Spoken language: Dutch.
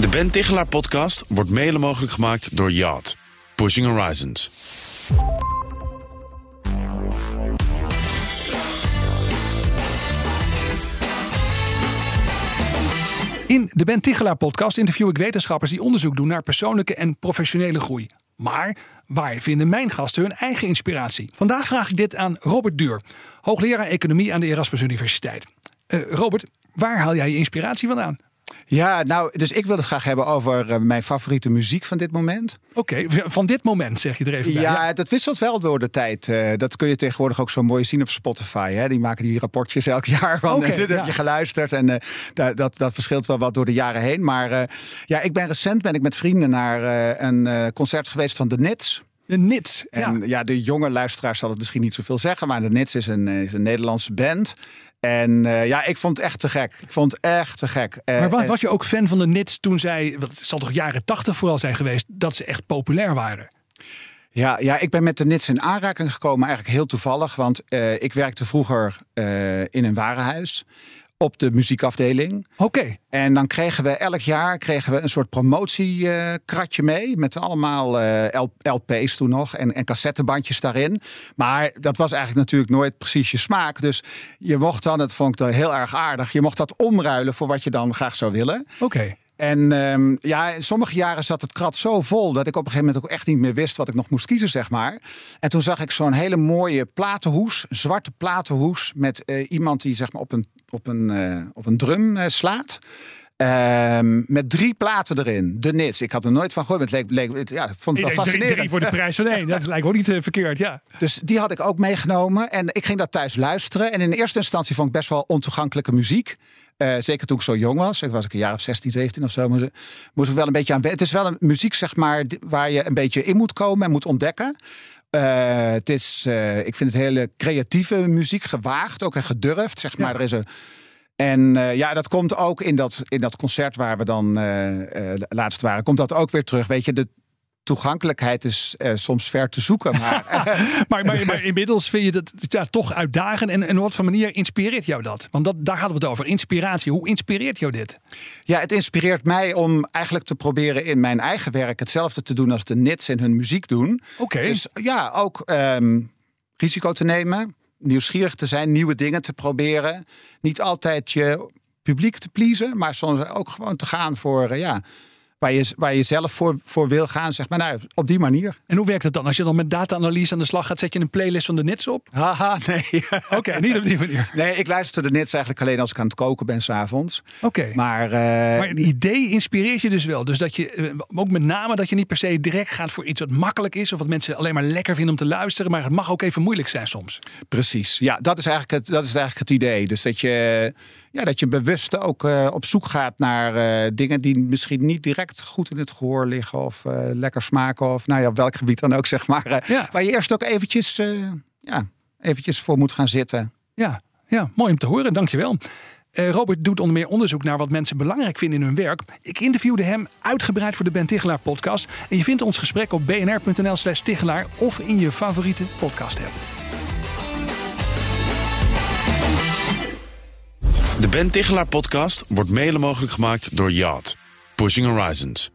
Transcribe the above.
De Ben Tichelaar podcast wordt mede mogelijk gemaakt door Yacht. Pushing Horizons. In de Ben Tichelaar podcast interview ik wetenschappers die onderzoek doen naar persoonlijke en professionele groei. Maar waar vinden mijn gasten hun eigen inspiratie? Vandaag vraag ik dit aan Robert Duur, hoogleraar economie aan de Erasmus Universiteit. Eh, Robert, waar haal jij je inspiratie vandaan? Ja, nou, dus ik wil het graag hebben over eh, mijn favoriete muziek van dit moment. Oké, van dit moment zeg je er even bij. Ja, dat wisselt wel door de tijd. Eh, dat kun je tegenwoordig ook zo mooi zien op Spotify. Hè? Die maken die rapportjes elk jaar van Oké, dit ja. heb je geluisterd. En eh, dat, dat, dat verschilt wel wat door de jaren heen. Maar eh, ja, ik ben recent ben ik met vrienden naar eh, een eh, concert geweest van de Nits. De Nits. En ja. ja. de jonge luisteraars zal het misschien niet zoveel zeggen, maar de Nits is een, is een Nederlandse band. En eh, ja, ik vond het echt te gek. Ik vond het echt te gek. Eh, Maar was, was je ook fan van de Nits toen zij, het zal toch jaren tachtig vooral zijn geweest, dat ze echt populair waren? Ja, ja, ik ben met de Nits in aanraking gekomen eigenlijk heel toevallig. Want eh, ik werkte vroeger in een warenhuis op de muziekafdeling. Oké, En dan kregen we elk jaar kregen we een soort promotiekratje mee. Met allemaal eh, LP's toen nog en, en cassettebandjes daarin. Maar dat was eigenlijk natuurlijk nooit precies je smaak. Dus je mocht dan, dat vond ik dan heel erg aardig. Je mocht dat omruilen voor wat je dan graag zou willen. oké. En ehm, ja, in sommige jaren zat het krat zo vol dat ik op een gegeven moment ook echt niet meer wist wat ik nog moest kiezen, zeg maar. En toen zag ik zo'n hele mooie platenhoes, zwarte platenhoes met eh, iemand die zeg maar op een, op een, eh, op een drum eh, slaat. Ehm, met drie platen erin. De Nits. Ik had er nooit van gehoord. Het leek, leek, ja, ik vond het wel denk drie, fascinerend. drie voor de prijs van één. Dat lijkt ook niet verkeerd, ja. Dus die had ik ook meegenomen. En ik ging dat thuis luisteren. En in eerste instantie vond ik best wel ontoegankelijke muziek. Eh, zeker toen ik zo jong was. Ik was ik een jaar of 16, 17 of zo. Moest, moest ik wel een beetje aan. Het is wel een muziek, zeg maar, waar je een beetje in moet komen en moet ontdekken. Eh, het is, eh, ik vind het hele creatieve muziek, gewaagd, ook en gedurfd. Zeg maar. Ja. Er is een, en ja, dat komt ook in dat, in dat concert waar we dan laatst waren. Komt dat ook weer terug. Weet je, de toegankelijkheid is eh, soms ver te zoeken. Maar Maar, maar, maar inmiddels vind je dat ja, toch uitdagend. En, en op wat voor manier inspireert jou dat? Want dat, daar hadden we het over. Inspiratie. Hoe inspireert jou dit? Ja, het inspireert mij om eigenlijk te proberen in mijn eigen werk hetzelfde te doen als de Nits in hun muziek doen. Oké. Dus ja, ook ehm, risico te nemen, nieuwsgierig te zijn, nieuwe dingen te proberen. Niet altijd je publiek te pleasen, maar soms ook gewoon te gaan voor eh, ja, waar, je, waar je zelf voor, voor wil gaan, zeg maar. Nou, op die manier. En hoe werkt het dan? Als je dan met data-analyse aan de slag gaat, zet je een playlist van de Nits op? Haha, nee. Oké, niet op die manier. nee, ik luister de Nits eigenlijk alleen als ik aan het koken ben s'avonds. Oké. Maar, Maar het idee inspireert je dus wel. Dus dat je, eh, ook met name dat je niet per se direct gaat voor iets wat makkelijk is. Of wat mensen alleen maar lekker vinden om te luisteren. Maar het mag ook even moeilijk zijn soms. Precies, ja, dat is eigenlijk het, dat is eigenlijk het idee. Dus dat je, ja, dat je bewust ook eh, op zoek gaat naar eh, dingen die misschien niet direct goed in het gehoor liggen of eh, lekker smaken of nou ja, op welk gebied dan ook, zeg maar. Ja. Waar je eerst ook eventjes, ja, eventjes voor moet gaan zitten. Ja, ja mooi om te horen. Dankjewel. Robert doet onder meer onderzoek naar wat mensen belangrijk vinden in hun werk. Ik interviewde hem uitgebreid voor de Ben Tichelaar podcast. En je vindt ons gesprek op bnr.nl slash Tichelaar of in je favoriete podcast app. De Ben Tichelaar podcast wordt mede mogelijk gemaakt door Yacht. Pushing Horizons.